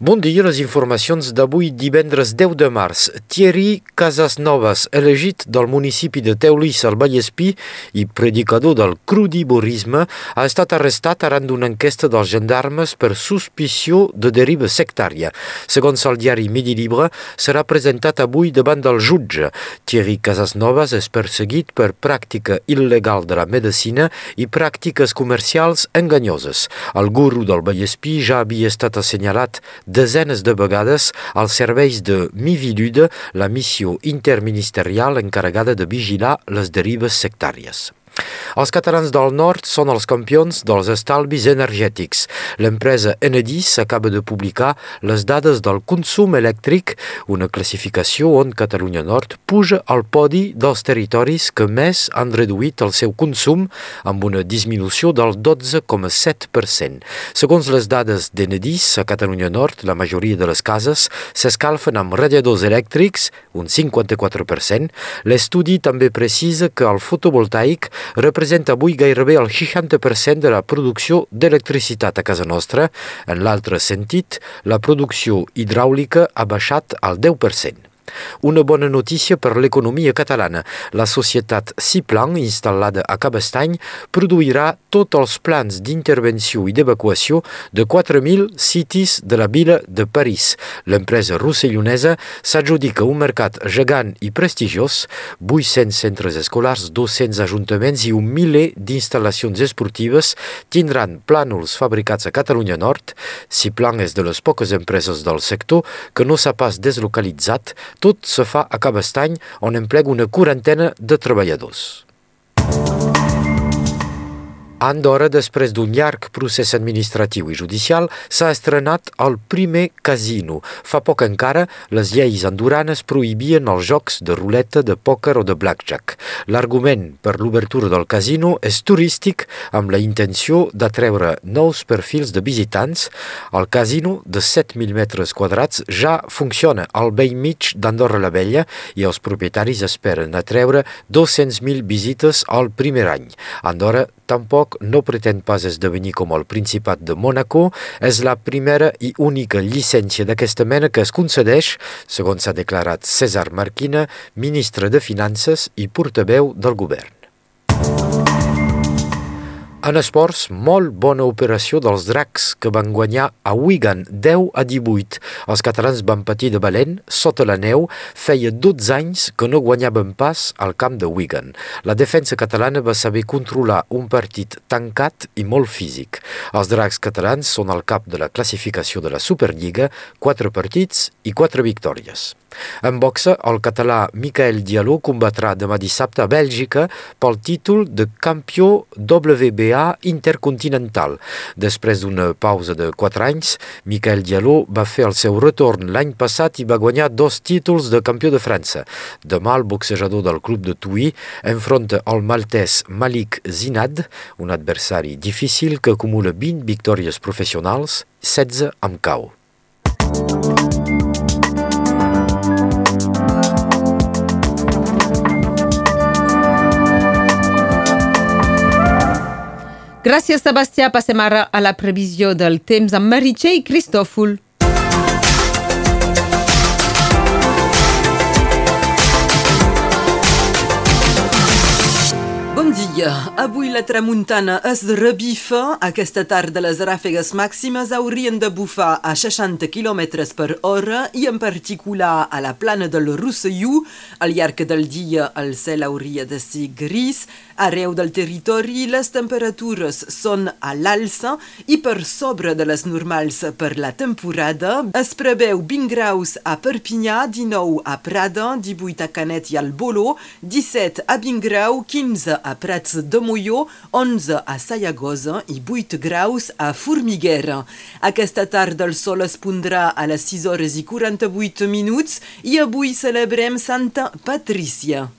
Bon dia, les informacions d'avui divendres 10 de març. Thierry Casasnovas, elegit del municipi de Teulís al Vallespí i predicador del crudiborisme, ha estat arrestat arran d'una enquesta dels gendarmes per suspició de deriva sectària. Segons el diari Midi Libre, serà presentat avui davant del jutge. Thierry Casasnovas és perseguit per pràctica il·legal de la medicina i pràctiques comercials enganyoses. El guru del Vallespí ja havia estat assenyalat desenes de vegades als serveis de Mivilude, la missió interministerial encarregada de vigilar les derives sectàries. Els catalans del nord són els campions dels estalvis energètics. L'empresa Enedis acaba de publicar les dades del consum elèctric, una classificació on Catalunya Nord puja al podi dels territoris que més han reduït el seu consum amb una disminució del 12,7%. Segons les dades d'Enedis, a Catalunya Nord, la majoria de les cases s'escalfen amb radiadors elèctrics, un 54%. L'estudi també precisa que el fotovoltaic representa avui gairebé el 60% de la producció d'electricitat a casa nostra. En l'altre sentit, la producció hidràulica ha baixat al 10%. Una bona notícia per l'economia catalana. La societat Ciplan, instal·lada a Cabestany, produirà tots els plans d'intervenció i d'evacuació de 4.000 citis de la vila de París. L'empresa rossellonesa s'adjudica un mercat gegant i prestigiós, 800 centres escolars, 200 ajuntaments i un miler d'instal·lacions esportives tindran plànols fabricats a Catalunya Nord. Ciplan és de les poques empreses del sector que no s'ha pas deslocalitzat tot se fa a Cabestany, on emplega una quarantena de treballadors. An d'hora després d'un llarg procés administratiu i judicial, s'ha estrenat el primer casino. Fa poc encara, les lleis anduranes prohibien els jocs de ruleta, de pòquer o de blackjack. L'argument per l'obertura del casino és turístic, amb la intenció d'atreure nous perfils de visitants. El casino, de 7.000 metres quadrats, ja funciona al vell mig d'Andorra la Vella i els propietaris esperen atreure 200.000 visites al primer any. Andorra tampoc no pretén pas esdevenir com el Principat de Mónaco, és la primera i única llicència d'aquesta mena que es concedeix, segons s'ha declarat César Marquina, ministre de Finances i portaveu del govern. En esports, molt bona operació dels dracs que van guanyar a Wigan 10 a 18. Els catalans van patir de valent sota la neu. Feia 12 anys que no guanyaven pas al camp de Wigan. La defensa catalana va saber controlar un partit tancat i molt físic. Els dracs catalans són al cap de la classificació de la Superliga, 4 partits i 4 victòries. En boxa, el català Michael Diallo combatrà demà dissabte a Bèlgica pel títol de campió WBA intercontinental. Després d'una pausa de 4 anys, Michael Diallo va fer el seu retorn l'any passat i va guanyar dos títols de campió de França. Demà el boxejador del club de Tuí enfronta el maltès Malik Zinad, un adversari difícil que acumula 20 victòries professionals, 16 amb cau. Gràcies, Sebastià. Passem ara a la previsió del temps amb Meritxell Cristòfol. Bon dia. Avui la tramuntana es rebifa. Aquesta tarda les ràfegues màximes haurien de bufar a 60 km per hora i en particular a la plana del Rosselló. Al llarg del dia el cel hauria de ser gris. Arreu del territori les temperatures són a l'alça i per sobre de les normals per la temporada. Es preveu 20 graus a Perpinyà, 19 a Prada, 18 a Canet i al Boló, 17 a 20 grau, 15 a Prats de Molló, 11 a Sayagosa i 8 graus a Formiguera. Aquesta tarda el sol es pondrà a les 6 hores i 48 minuts i avui celebrem Santa Patrícia.